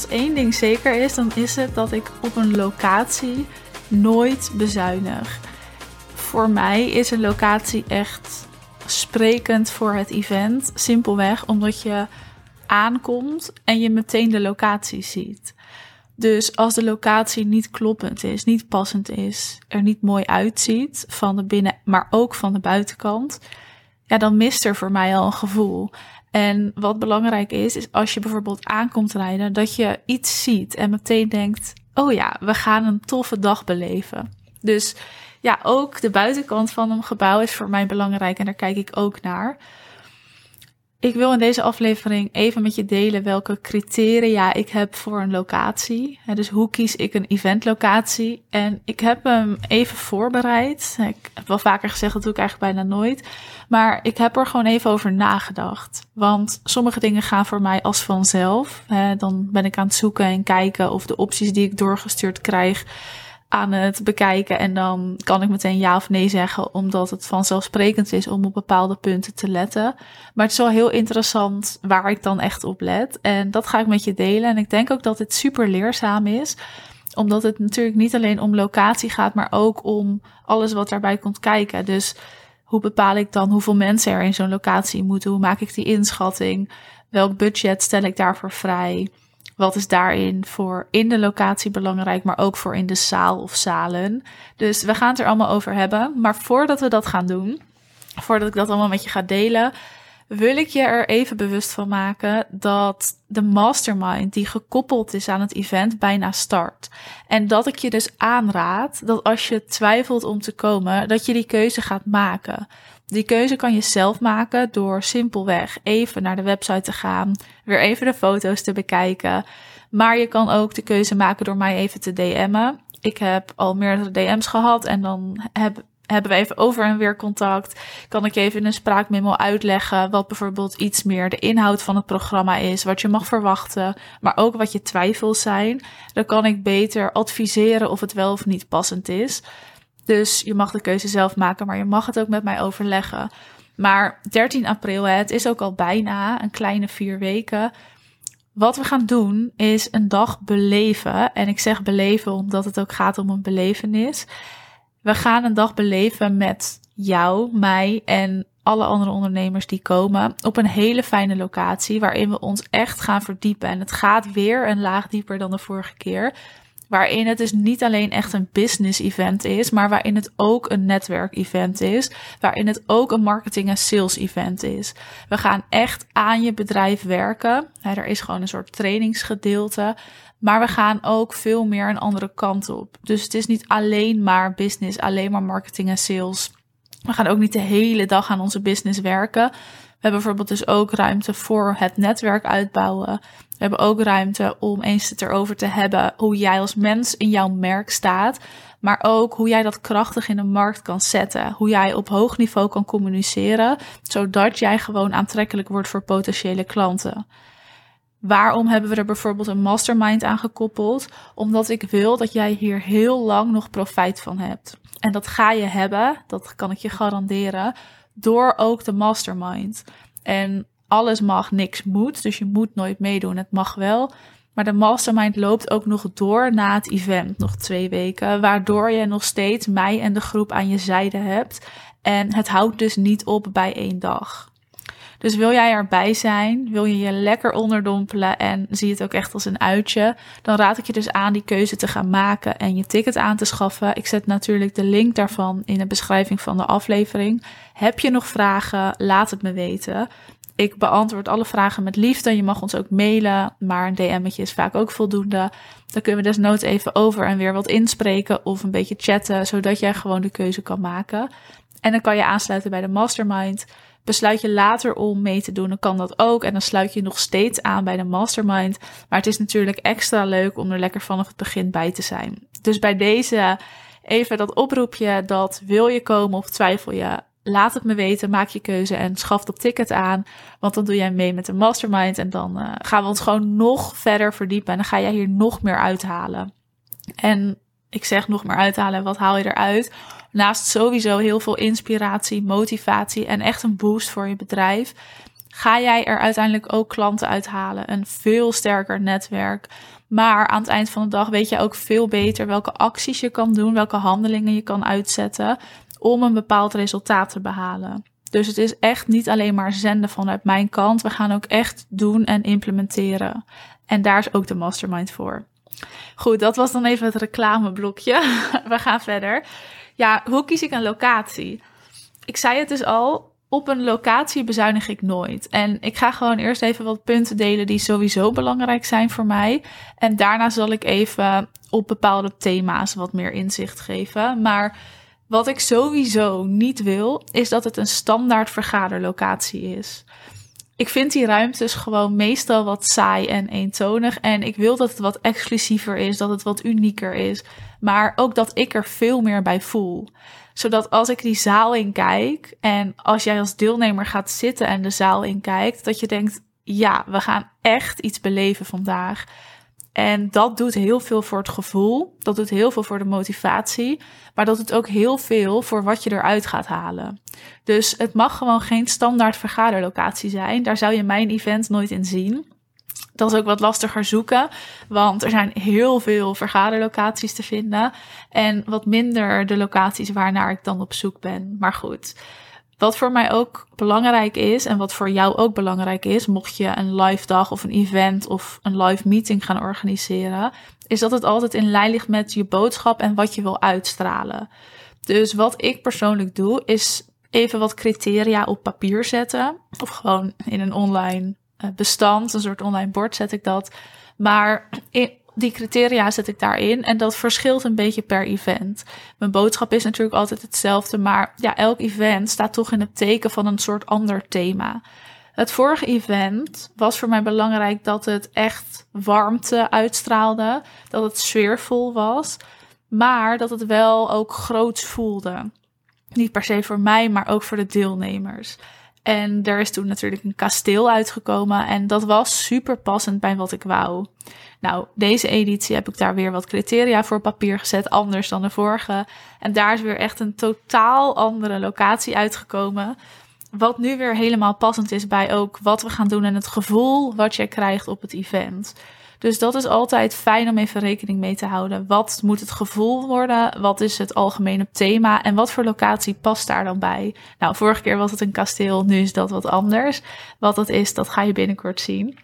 als één ding zeker is, dan is het dat ik op een locatie nooit bezuinig. Voor mij is een locatie echt sprekend voor het event. Simpelweg omdat je aankomt en je meteen de locatie ziet. Dus als de locatie niet kloppend is, niet passend is, er niet mooi uitziet van de binnen, maar ook van de buitenkant, ja, dan mist er voor mij al een gevoel. En wat belangrijk is, is als je bijvoorbeeld aankomt rijden, dat je iets ziet en meteen denkt: oh ja, we gaan een toffe dag beleven. Dus ja, ook de buitenkant van een gebouw is voor mij belangrijk en daar kijk ik ook naar. Ik wil in deze aflevering even met je delen welke criteria ik heb voor een locatie. Dus hoe kies ik een eventlocatie? En ik heb hem even voorbereid. Ik heb wel vaker gezegd, dat doe ik eigenlijk bijna nooit. Maar ik heb er gewoon even over nagedacht. Want sommige dingen gaan voor mij als vanzelf. Dan ben ik aan het zoeken en kijken of de opties die ik doorgestuurd krijg aan het bekijken en dan kan ik meteen ja of nee zeggen, omdat het vanzelfsprekend is om op bepaalde punten te letten. Maar het is wel heel interessant waar ik dan echt op let. En dat ga ik met je delen. En ik denk ook dat het super leerzaam is, omdat het natuurlijk niet alleen om locatie gaat, maar ook om alles wat daarbij komt kijken. Dus hoe bepaal ik dan hoeveel mensen er in zo'n locatie moeten? Hoe maak ik die inschatting? Welk budget stel ik daarvoor vrij? Wat is daarin voor in de locatie belangrijk, maar ook voor in de zaal of zalen? Dus we gaan het er allemaal over hebben. Maar voordat we dat gaan doen, voordat ik dat allemaal met je ga delen, wil ik je er even bewust van maken dat de mastermind die gekoppeld is aan het event bijna start. En dat ik je dus aanraad dat als je twijfelt om te komen, dat je die keuze gaat maken. Die keuze kan je zelf maken door simpelweg even naar de website te gaan, weer even de foto's te bekijken. Maar je kan ook de keuze maken door mij even te DM'en. Ik heb al meerdere DM's gehad en dan heb, hebben we even over en weer contact. Kan ik even in een spraakmemo uitleggen wat bijvoorbeeld iets meer de inhoud van het programma is, wat je mag verwachten, maar ook wat je twijfels zijn. Dan kan ik beter adviseren of het wel of niet passend is. Dus je mag de keuze zelf maken, maar je mag het ook met mij overleggen. Maar 13 april, het is ook al bijna een kleine vier weken. Wat we gaan doen is een dag beleven. En ik zeg beleven omdat het ook gaat om een belevenis. We gaan een dag beleven met jou, mij en alle andere ondernemers die komen op een hele fijne locatie waarin we ons echt gaan verdiepen. En het gaat weer een laag dieper dan de vorige keer. Waarin het dus niet alleen echt een business event is, maar waarin het ook een netwerk event is. Waarin het ook een marketing en sales event is. We gaan echt aan je bedrijf werken. er is gewoon een soort trainingsgedeelte. Maar we gaan ook veel meer een andere kant op. Dus het is niet alleen maar business, alleen maar marketing en sales. We gaan ook niet de hele dag aan onze business werken. We hebben bijvoorbeeld dus ook ruimte voor het netwerk uitbouwen. We hebben ook ruimte om eens het erover te hebben hoe jij als mens in jouw merk staat. Maar ook hoe jij dat krachtig in de markt kan zetten. Hoe jij op hoog niveau kan communiceren. Zodat jij gewoon aantrekkelijk wordt voor potentiële klanten. Waarom hebben we er bijvoorbeeld een mastermind aan gekoppeld? Omdat ik wil dat jij hier heel lang nog profijt van hebt. En dat ga je hebben, dat kan ik je garanderen door ook de mastermind. En alles mag, niks moet. Dus je moet nooit meedoen. Het mag wel. Maar de mastermind loopt ook nog door na het event, nog twee weken. Waardoor je nog steeds mij en de groep aan je zijde hebt. En het houdt dus niet op bij één dag. Dus wil jij erbij zijn, wil je je lekker onderdompelen en zie het ook echt als een uitje, dan raad ik je dus aan die keuze te gaan maken en je ticket aan te schaffen. Ik zet natuurlijk de link daarvan in de beschrijving van de aflevering. Heb je nog vragen? Laat het me weten. Ik beantwoord alle vragen met liefde. Je mag ons ook mailen, maar een DM'tje is vaak ook voldoende. Dan kunnen we desnoods even over en weer wat inspreken of een beetje chatten, zodat jij gewoon de keuze kan maken. En dan kan je aansluiten bij de mastermind. Besluit je later om mee te doen, dan kan dat ook. En dan sluit je nog steeds aan bij de mastermind. Maar het is natuurlijk extra leuk om er lekker vanaf het begin bij te zijn. Dus bij deze even dat oproepje dat wil je komen of twijfel je, laat het me weten, maak je keuze en schaf dat ticket aan. Want dan doe jij mee met de mastermind en dan uh, gaan we ons gewoon nog verder verdiepen en dan ga jij hier nog meer uithalen. En ik zeg nog meer uithalen, wat haal je eruit? Naast sowieso heel veel inspiratie, motivatie en echt een boost voor je bedrijf, ga jij er uiteindelijk ook klanten uithalen. Een veel sterker netwerk. Maar aan het eind van de dag weet je ook veel beter welke acties je kan doen, welke handelingen je kan uitzetten om een bepaald resultaat te behalen. Dus het is echt niet alleen maar zenden vanuit mijn kant. We gaan ook echt doen en implementeren. En daar is ook de mastermind voor. Goed, dat was dan even het reclameblokje. We gaan verder. Ja, hoe kies ik een locatie? Ik zei het dus al, op een locatie bezuinig ik nooit. En ik ga gewoon eerst even wat punten delen die sowieso belangrijk zijn voor mij. En daarna zal ik even op bepaalde thema's wat meer inzicht geven. Maar wat ik sowieso niet wil, is dat het een standaard vergaderlocatie is. Ik vind die ruimtes gewoon meestal wat saai en eentonig. En ik wil dat het wat exclusiever is, dat het wat unieker is. Maar ook dat ik er veel meer bij voel. Zodat als ik die zaal in kijk en als jij als deelnemer gaat zitten en de zaal in kijkt, dat je denkt: ja, we gaan echt iets beleven vandaag. En dat doet heel veel voor het gevoel. Dat doet heel veel voor de motivatie. Maar dat doet ook heel veel voor wat je eruit gaat halen. Dus het mag gewoon geen standaard vergaderlocatie zijn. Daar zou je mijn event nooit in zien. Dat is ook wat lastiger zoeken, want er zijn heel veel vergaderlocaties te vinden. En wat minder de locaties waarnaar ik dan op zoek ben. Maar goed. Wat voor mij ook belangrijk is en wat voor jou ook belangrijk is, mocht je een live dag of een event of een live meeting gaan organiseren, is dat het altijd in lijn ligt met je boodschap en wat je wil uitstralen. Dus wat ik persoonlijk doe, is even wat criteria op papier zetten. Of gewoon in een online eh, bestand, een soort online bord zet ik dat. Maar die criteria zet ik daarin en dat verschilt een beetje per event. Mijn boodschap is natuurlijk altijd hetzelfde, maar ja, elk event staat toch in het teken van een soort ander thema. Het vorige event was voor mij belangrijk dat het echt warmte uitstraalde, dat het sfeervol was, maar dat het wel ook groots voelde. Niet per se voor mij, maar ook voor de deelnemers. En er is toen natuurlijk een kasteel uitgekomen en dat was super passend bij wat ik wou. Nou, deze editie heb ik daar weer wat criteria voor papier gezet, anders dan de vorige. En daar is weer echt een totaal andere locatie uitgekomen. Wat nu weer helemaal passend is bij ook wat we gaan doen en het gevoel wat je krijgt op het event. Dus dat is altijd fijn om even rekening mee te houden. Wat moet het gevoel worden? Wat is het algemene thema? En wat voor locatie past daar dan bij? Nou, vorige keer was het een kasteel, nu is dat wat anders. Wat dat is, dat ga je binnenkort zien.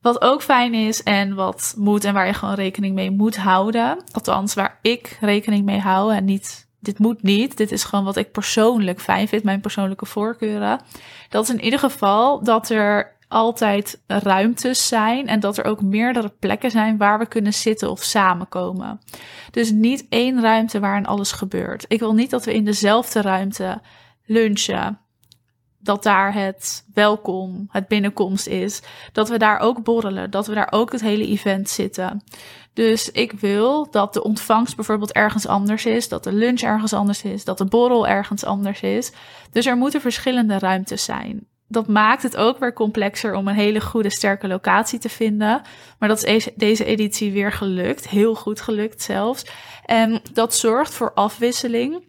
Wat ook fijn is en wat moet en waar je gewoon rekening mee moet houden. Althans, waar ik rekening mee hou en niet dit moet niet. Dit is gewoon wat ik persoonlijk fijn vind, mijn persoonlijke voorkeuren. Dat is in ieder geval dat er altijd ruimtes zijn en dat er ook meerdere plekken zijn waar we kunnen zitten of samenkomen. Dus niet één ruimte waarin alles gebeurt. Ik wil niet dat we in dezelfde ruimte lunchen. Dat daar het welkom, het binnenkomst is. Dat we daar ook borrelen. Dat we daar ook het hele event zitten. Dus ik wil dat de ontvangst bijvoorbeeld ergens anders is. Dat de lunch ergens anders is. Dat de borrel ergens anders is. Dus er moeten verschillende ruimtes zijn dat maakt het ook weer complexer om een hele goede, sterke locatie te vinden. Maar dat is deze editie weer gelukt. Heel goed gelukt zelfs. En dat zorgt voor afwisseling.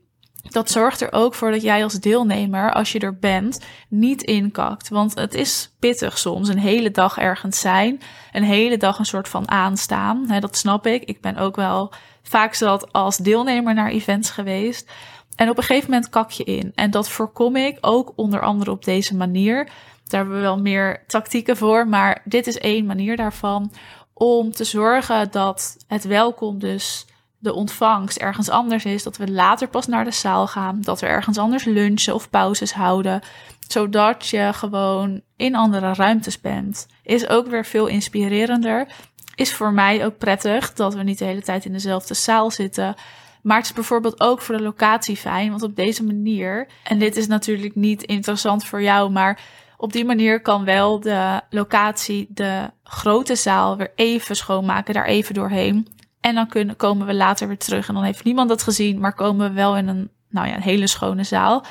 Dat zorgt er ook voor dat jij als deelnemer, als je er bent, niet inkakt. Want het is pittig soms. Een hele dag ergens zijn. Een hele dag een soort van aanstaan. dat snap ik. Ik ben ook wel vaak zat als deelnemer naar events geweest. En op een gegeven moment kak je in. En dat voorkom ik ook onder andere op deze manier. Daar hebben we wel meer tactieken voor, maar dit is één manier daarvan. Om te zorgen dat het welkom dus de ontvangst ergens anders is. Dat we later pas naar de zaal gaan. Dat we ergens anders lunchen of pauzes houden. Zodat je gewoon in andere ruimtes bent. Is ook weer veel inspirerender. Is voor mij ook prettig dat we niet de hele tijd in dezelfde zaal zitten. Maar het is bijvoorbeeld ook voor de locatie fijn, want op deze manier, en dit is natuurlijk niet interessant voor jou, maar op die manier kan wel de locatie de grote zaal weer even schoonmaken, daar even doorheen. En dan kunnen, komen we later weer terug en dan heeft niemand dat gezien, maar komen we wel in een, nou ja, een hele schone zaal.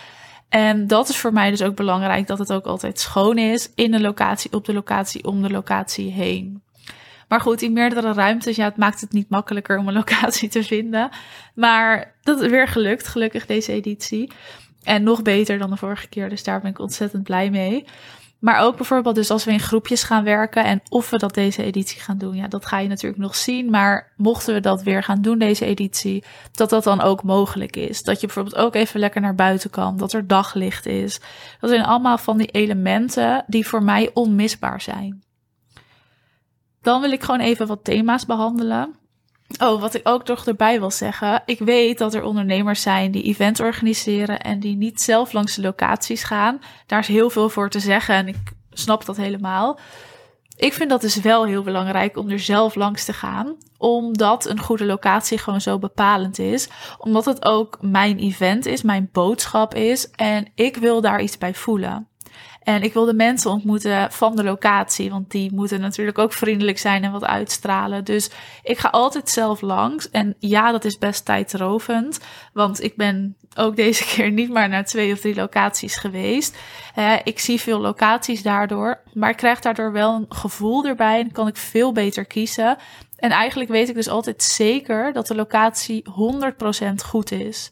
En dat is voor mij dus ook belangrijk dat het ook altijd schoon is in de locatie, op de locatie, om de locatie heen. Maar goed, in meerdere ruimtes, ja, het maakt het niet makkelijker om een locatie te vinden. Maar dat is weer gelukt, gelukkig deze editie. En nog beter dan de vorige keer, dus daar ben ik ontzettend blij mee. Maar ook bijvoorbeeld dus als we in groepjes gaan werken en of we dat deze editie gaan doen. Ja, dat ga je natuurlijk nog zien. Maar mochten we dat weer gaan doen deze editie, dat dat dan ook mogelijk is. Dat je bijvoorbeeld ook even lekker naar buiten kan. Dat er daglicht is. Dat zijn allemaal van die elementen die voor mij onmisbaar zijn. Dan wil ik gewoon even wat thema's behandelen. Oh, wat ik ook nog erbij wil zeggen. Ik weet dat er ondernemers zijn die events organiseren en die niet zelf langs de locaties gaan. Daar is heel veel voor te zeggen en ik snap dat helemaal. Ik vind dat dus wel heel belangrijk om er zelf langs te gaan. Omdat een goede locatie gewoon zo bepalend is. Omdat het ook mijn event is, mijn boodschap is. En ik wil daar iets bij voelen. En ik wil de mensen ontmoeten van de locatie, want die moeten natuurlijk ook vriendelijk zijn en wat uitstralen. Dus ik ga altijd zelf langs. En ja, dat is best tijdrovend, want ik ben ook deze keer niet maar naar twee of drie locaties geweest. Ik zie veel locaties daardoor, maar ik krijg daardoor wel een gevoel erbij en kan ik veel beter kiezen. En eigenlijk weet ik dus altijd zeker dat de locatie 100% goed is.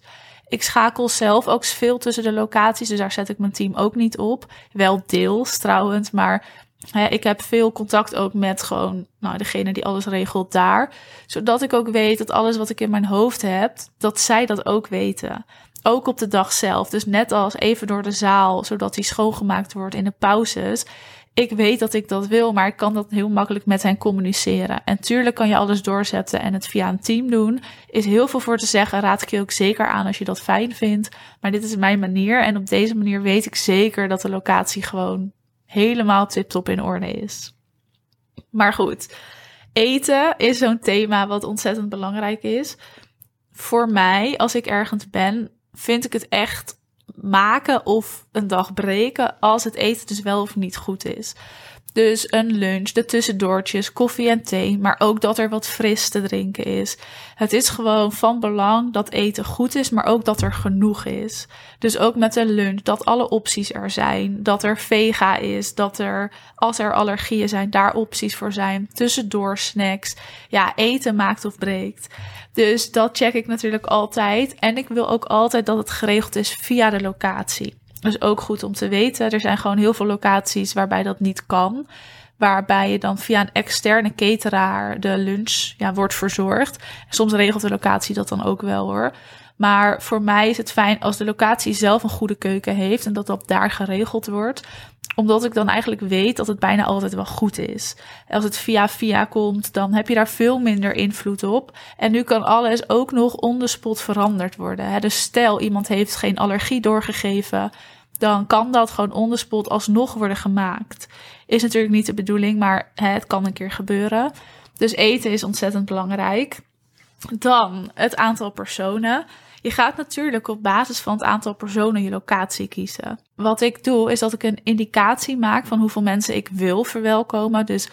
Ik schakel zelf ook veel tussen de locaties, dus daar zet ik mijn team ook niet op. Wel deels trouwens, maar hè, ik heb veel contact ook met gewoon nou, degene die alles regelt daar. Zodat ik ook weet dat alles wat ik in mijn hoofd heb, dat zij dat ook weten. Ook op de dag zelf. Dus net als even door de zaal, zodat die schoongemaakt wordt in de pauzes ik weet dat ik dat wil, maar ik kan dat heel makkelijk met hen communiceren. En tuurlijk kan je alles doorzetten en het via een team doen. Is heel veel voor te zeggen. Raad ik je ook zeker aan als je dat fijn vindt. Maar dit is mijn manier. En op deze manier weet ik zeker dat de locatie gewoon helemaal tip-top in orde is. Maar goed, eten is zo'n thema wat ontzettend belangrijk is. Voor mij, als ik ergens ben, vind ik het echt maken of een dag breken als het eten dus wel of niet goed is. Dus een lunch, de tussendoortjes, koffie en thee, maar ook dat er wat fris te drinken is. Het is gewoon van belang dat eten goed is, maar ook dat er genoeg is. Dus ook met een lunch, dat alle opties er zijn. Dat er vega is, dat er, als er allergieën zijn, daar opties voor zijn. Tussendoor snacks. Ja, eten maakt of breekt. Dus dat check ik natuurlijk altijd. En ik wil ook altijd dat het geregeld is via de locatie. Dus ook goed om te weten. Er zijn gewoon heel veel locaties waarbij dat niet kan. Waarbij je dan via een externe cateraar de lunch ja, wordt verzorgd. Soms regelt de locatie dat dan ook wel hoor. Maar voor mij is het fijn als de locatie zelf een goede keuken heeft en dat dat daar geregeld wordt omdat ik dan eigenlijk weet dat het bijna altijd wel goed is. Als het via via komt, dan heb je daar veel minder invloed op. En nu kan alles ook nog on the spot veranderd worden. Dus stel iemand heeft geen allergie doorgegeven, dan kan dat gewoon on the spot alsnog worden gemaakt. Is natuurlijk niet de bedoeling, maar het kan een keer gebeuren. Dus eten is ontzettend belangrijk. Dan het aantal personen. Je gaat natuurlijk op basis van het aantal personen je locatie kiezen. Wat ik doe, is dat ik een indicatie maak van hoeveel mensen ik wil verwelkomen. Dus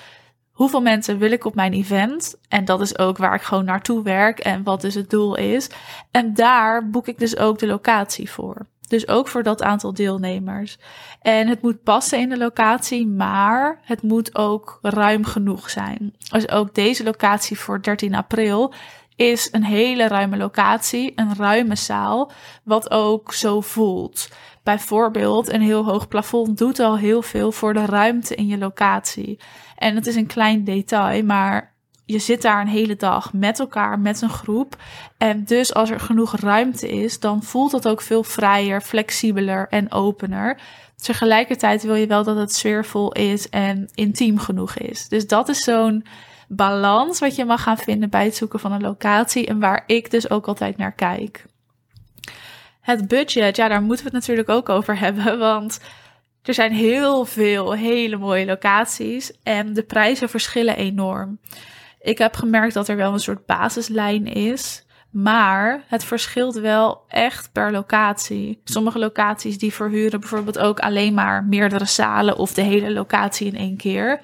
hoeveel mensen wil ik op mijn event? En dat is ook waar ik gewoon naartoe werk en wat dus het doel is. En daar boek ik dus ook de locatie voor. Dus ook voor dat aantal deelnemers. En het moet passen in de locatie, maar het moet ook ruim genoeg zijn. Dus ook deze locatie voor 13 april is een hele ruime locatie, een ruime zaal, wat ook zo voelt. Bijvoorbeeld, een heel hoog plafond doet al heel veel voor de ruimte in je locatie. En het is een klein detail, maar je zit daar een hele dag met elkaar, met een groep. En dus als er genoeg ruimte is, dan voelt dat ook veel vrijer, flexibeler en opener. Tegelijkertijd wil je wel dat het sfeervol is en intiem genoeg is. Dus dat is zo'n balans wat je mag gaan vinden bij het zoeken van een locatie en waar ik dus ook altijd naar kijk. Het budget, ja, daar moeten we het natuurlijk ook over hebben, want er zijn heel veel hele mooie locaties en de prijzen verschillen enorm. Ik heb gemerkt dat er wel een soort basislijn is, maar het verschilt wel echt per locatie. Sommige locaties die verhuren bijvoorbeeld ook alleen maar meerdere zalen of de hele locatie in één keer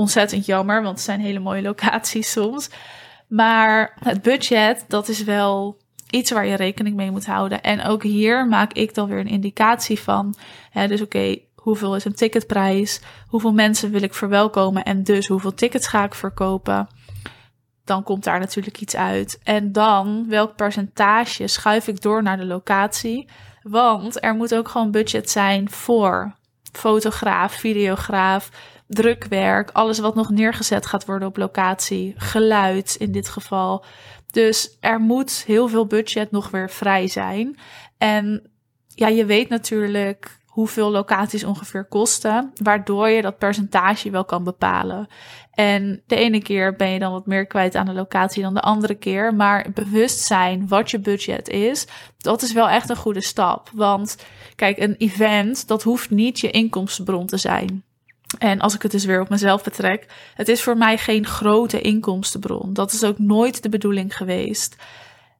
ontzettend jammer, want het zijn hele mooie locaties soms. Maar het budget, dat is wel iets waar je rekening mee moet houden. En ook hier maak ik dan weer een indicatie van. Hè, dus oké, hoeveel is een ticketprijs? Hoeveel mensen wil ik verwelkomen? En dus hoeveel tickets ga ik verkopen? Dan komt daar natuurlijk iets uit. En dan welk percentage schuif ik door naar de locatie? Want er moet ook gewoon budget zijn voor fotograaf, videograaf, drukwerk, alles wat nog neergezet gaat worden op locatie, geluid in dit geval. Dus er moet heel veel budget nog weer vrij zijn. En ja, je weet natuurlijk hoeveel locaties ongeveer kosten, waardoor je dat percentage wel kan bepalen. En de ene keer ben je dan wat meer kwijt aan de locatie dan de andere keer, maar bewust zijn wat je budget is, dat is wel echt een goede stap. Want kijk, een event, dat hoeft niet je inkomstenbron te zijn. En als ik het dus weer op mezelf betrek, het is voor mij geen grote inkomstenbron. Dat is ook nooit de bedoeling geweest.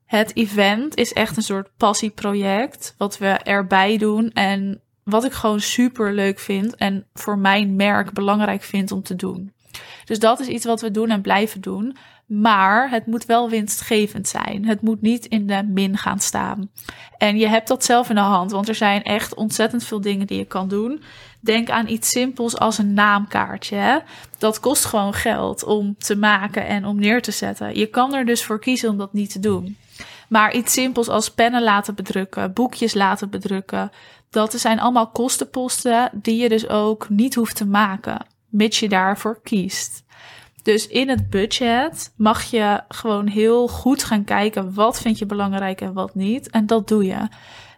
Het event is echt een soort passieproject wat we erbij doen en wat ik gewoon super leuk vind en voor mijn merk belangrijk vind om te doen. Dus dat is iets wat we doen en blijven doen. Maar het moet wel winstgevend zijn. Het moet niet in de min gaan staan. En je hebt dat zelf in de hand, want er zijn echt ontzettend veel dingen die je kan doen. Denk aan iets simpels als een naamkaartje. Hè? Dat kost gewoon geld om te maken en om neer te zetten. Je kan er dus voor kiezen om dat niet te doen. Maar iets simpels als pennen laten bedrukken, boekjes laten bedrukken, dat zijn allemaal kostenposten die je dus ook niet hoeft te maken, mits je daarvoor kiest. Dus in het budget mag je gewoon heel goed gaan kijken wat vind je belangrijk en wat niet. En dat doe je.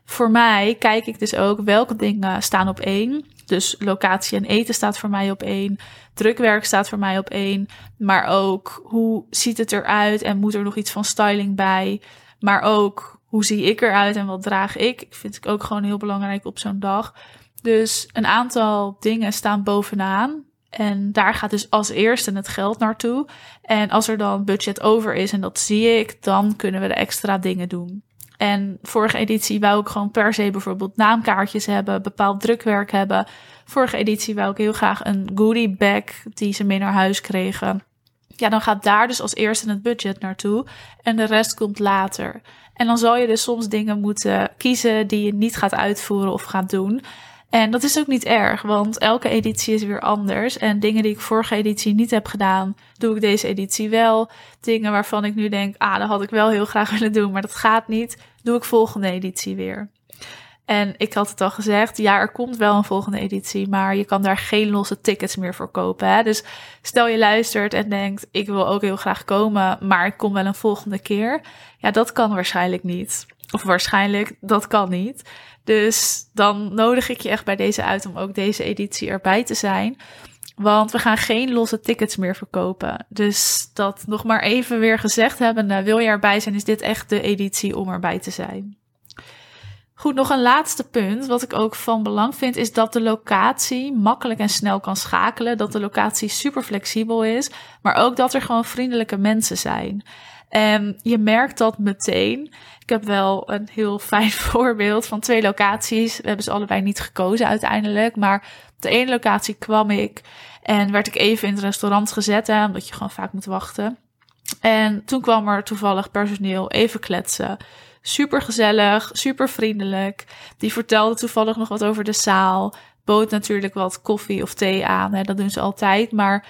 Voor mij kijk ik dus ook welke dingen staan op één. Dus locatie en eten staat voor mij op één. Drukwerk staat voor mij op één. Maar ook hoe ziet het eruit en moet er nog iets van styling bij? Maar ook hoe zie ik eruit en wat draag ik? Vind ik ook gewoon heel belangrijk op zo'n dag. Dus een aantal dingen staan bovenaan. En daar gaat dus als eerste het geld naartoe. En als er dan budget over is en dat zie ik, dan kunnen we de extra dingen doen. En vorige editie wou ik gewoon per se bijvoorbeeld naamkaartjes hebben, bepaald drukwerk hebben. Vorige editie wou ik heel graag een goodie bag die ze mee naar huis kregen. Ja, dan gaat daar dus als eerste het budget naartoe en de rest komt later. En dan zal je dus soms dingen moeten kiezen die je niet gaat uitvoeren of gaat doen. En dat is ook niet erg, want elke editie is weer anders. En dingen die ik vorige editie niet heb gedaan, doe ik deze editie wel. Dingen waarvan ik nu denk, ah, dat had ik wel heel graag willen doen, maar dat gaat niet, doe ik volgende editie weer. En ik had het al gezegd, ja, er komt wel een volgende editie, maar je kan daar geen losse tickets meer voor kopen. Hè? Dus stel je luistert en denkt, ik wil ook heel graag komen, maar ik kom wel een volgende keer. Ja, dat kan waarschijnlijk niet. Of waarschijnlijk, dat kan niet. Dus dan nodig ik je echt bij deze uit om ook deze editie erbij te zijn. Want we gaan geen losse tickets meer verkopen. Dus dat nog maar even weer gezegd hebben. wil je erbij zijn, is dit echt de editie om erbij te zijn. Goed, nog een laatste punt. Wat ik ook van belang vind, is dat de locatie makkelijk en snel kan schakelen. Dat de locatie super flexibel is. Maar ook dat er gewoon vriendelijke mensen zijn. En je merkt dat meteen. Ik heb wel een heel fijn voorbeeld van twee locaties. We hebben ze allebei niet gekozen uiteindelijk. Maar op de ene locatie kwam ik en werd ik even in het restaurant gezet, omdat je gewoon vaak moet wachten. En toen kwam er toevallig personeel even kletsen. Super gezellig, super vriendelijk. Die vertelde toevallig nog wat over de zaal. Bood natuurlijk wat koffie of thee aan. Hè, dat doen ze altijd. Maar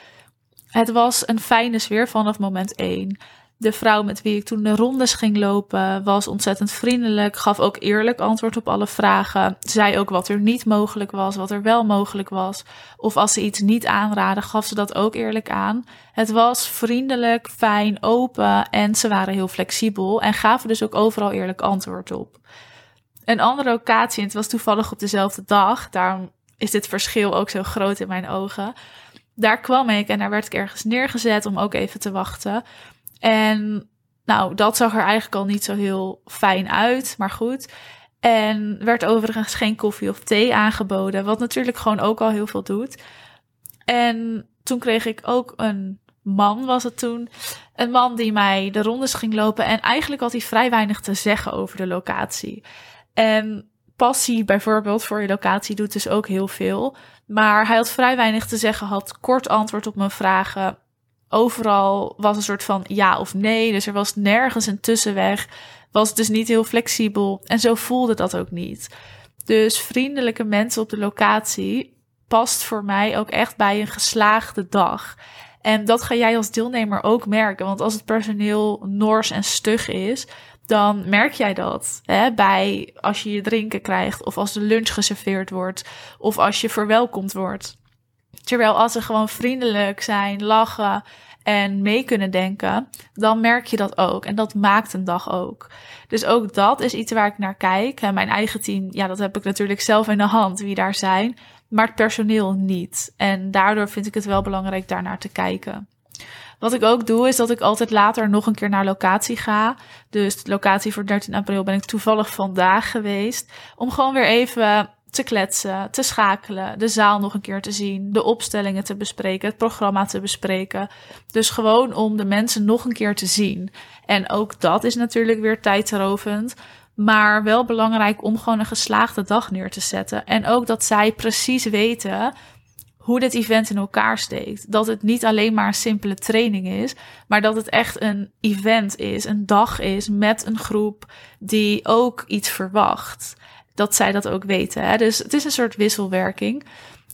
het was een fijne sfeer vanaf moment één. De vrouw met wie ik toen de rondes ging lopen was ontzettend vriendelijk, gaf ook eerlijk antwoord op alle vragen, zei ook wat er niet mogelijk was, wat er wel mogelijk was. Of als ze iets niet aanraden, gaf ze dat ook eerlijk aan. Het was vriendelijk, fijn, open en ze waren heel flexibel en gaven dus ook overal eerlijk antwoord op. Een andere locatie, en het was toevallig op dezelfde dag, daarom is dit verschil ook zo groot in mijn ogen. Daar kwam ik en daar werd ik ergens neergezet om ook even te wachten. En nou, dat zag er eigenlijk al niet zo heel fijn uit, maar goed. En werd overigens geen koffie of thee aangeboden, wat natuurlijk gewoon ook al heel veel doet. En toen kreeg ik ook een man, was het toen. Een man die mij de rondes ging lopen. En eigenlijk had hij vrij weinig te zeggen over de locatie. En passie bijvoorbeeld voor je locatie doet dus ook heel veel. Maar hij had vrij weinig te zeggen, had kort antwoord op mijn vragen overal was een soort van ja of nee. Dus er was nergens een tussenweg. Was dus niet heel flexibel. En zo voelde dat ook niet. Dus vriendelijke mensen op de locatie past voor mij ook echt bij een geslaagde dag. En dat ga jij als deelnemer ook merken. Want als het personeel nors en stug is, dan merk jij dat hè, bij als je je drinken krijgt of als de lunch geserveerd wordt of als je verwelkomd wordt. Terwijl als ze gewoon vriendelijk zijn, lachen en mee kunnen denken, dan merk je dat ook. En dat maakt een dag ook. Dus ook dat is iets waar ik naar kijk. mijn eigen team, ja, dat heb ik natuurlijk zelf in de hand, wie daar zijn. Maar het personeel niet. En daardoor vind ik het wel belangrijk daarnaar te kijken. Wat ik ook doe, is dat ik altijd later nog een keer naar locatie ga. Dus de locatie voor 13 april ben ik toevallig vandaag geweest. Om gewoon weer even te kletsen, te schakelen, de zaal nog een keer te zien, de opstellingen te bespreken, het programma te bespreken. Dus gewoon om de mensen nog een keer te zien. En ook dat is natuurlijk weer tijdrovend. Maar wel belangrijk om gewoon een geslaagde dag neer te zetten. En ook dat zij precies weten hoe dit event in elkaar steekt. Dat het niet alleen maar een simpele training is, maar dat het echt een event is, een dag is met een groep die ook iets verwacht. Dat zij dat ook weten. Hè? Dus het is een soort wisselwerking.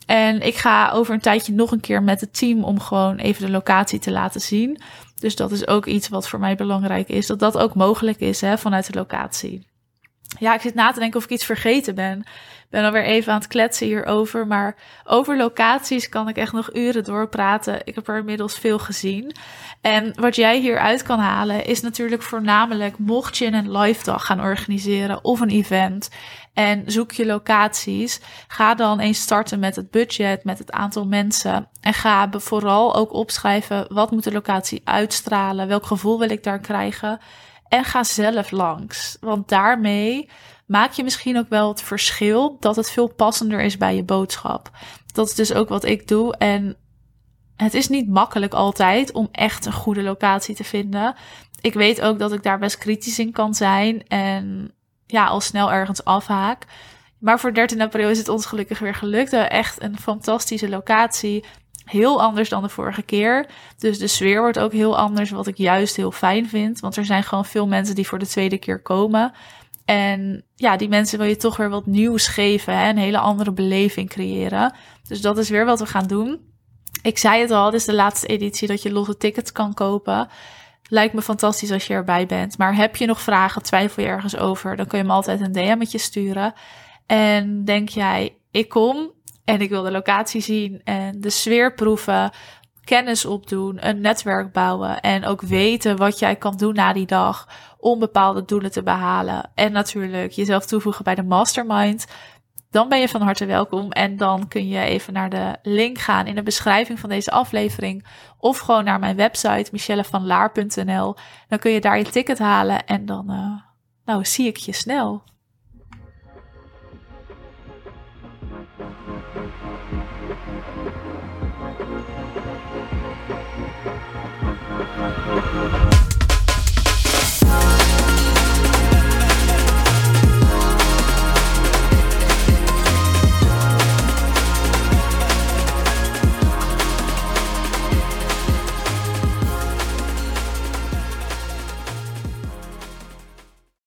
En ik ga over een tijdje nog een keer met het team om gewoon even de locatie te laten zien. Dus dat is ook iets wat voor mij belangrijk is. Dat dat ook mogelijk is hè, vanuit de locatie. Ja, ik zit na te denken of ik iets vergeten ben ben alweer even aan het kletsen hierover. Maar over locaties kan ik echt nog uren doorpraten. Ik heb er inmiddels veel gezien. En wat jij hieruit kan halen is natuurlijk voornamelijk mocht je een live dag gaan organiseren of een event en zoek je locaties, ga dan eens starten met het budget, met het aantal mensen en ga vooral ook opschrijven wat moet de locatie uitstralen, welk gevoel wil ik daar krijgen en ga zelf langs, want daarmee maak je misschien ook wel het verschil dat het veel passender is bij je boodschap. Dat is dus ook wat ik doe. En het is niet makkelijk altijd om echt een goede locatie te vinden. Ik weet ook dat ik daar best kritisch in kan zijn en ja, al snel ergens afhaak. Maar voor 13 april is het ons gelukkig weer gelukt. Echt een fantastische locatie. Heel anders dan de vorige keer. Dus de sfeer wordt ook heel anders, wat ik juist heel fijn vind. Want er zijn gewoon veel mensen die voor de tweede keer komen. En ja, die mensen wil je toch weer wat nieuws geven, hè? een hele andere beleving creëren. Dus dat is weer wat we gaan doen. Ik zei het al, dit is de laatste editie dat je losse tickets kan kopen. Lijkt me fantastisch als je erbij bent. Maar heb je nog vragen, twijfel je ergens over, dan kun je me altijd een DM'tje sturen. En denk jij, ik kom en ik wil de locatie zien en de sfeer proeven, kennis opdoen, een netwerk bouwen en ook weten wat jij kan doen na die dag om bepaalde doelen te behalen. En natuurlijk jezelf toevoegen bij de mastermind. Dan ben je van harte welkom. En dan kun je even naar de link gaan in de beschrijving van deze aflevering. Of gewoon naar mijn website michellevanlaar.nl. Dan kun je daar je ticket halen. En dan uh, nou, zie ik je snel.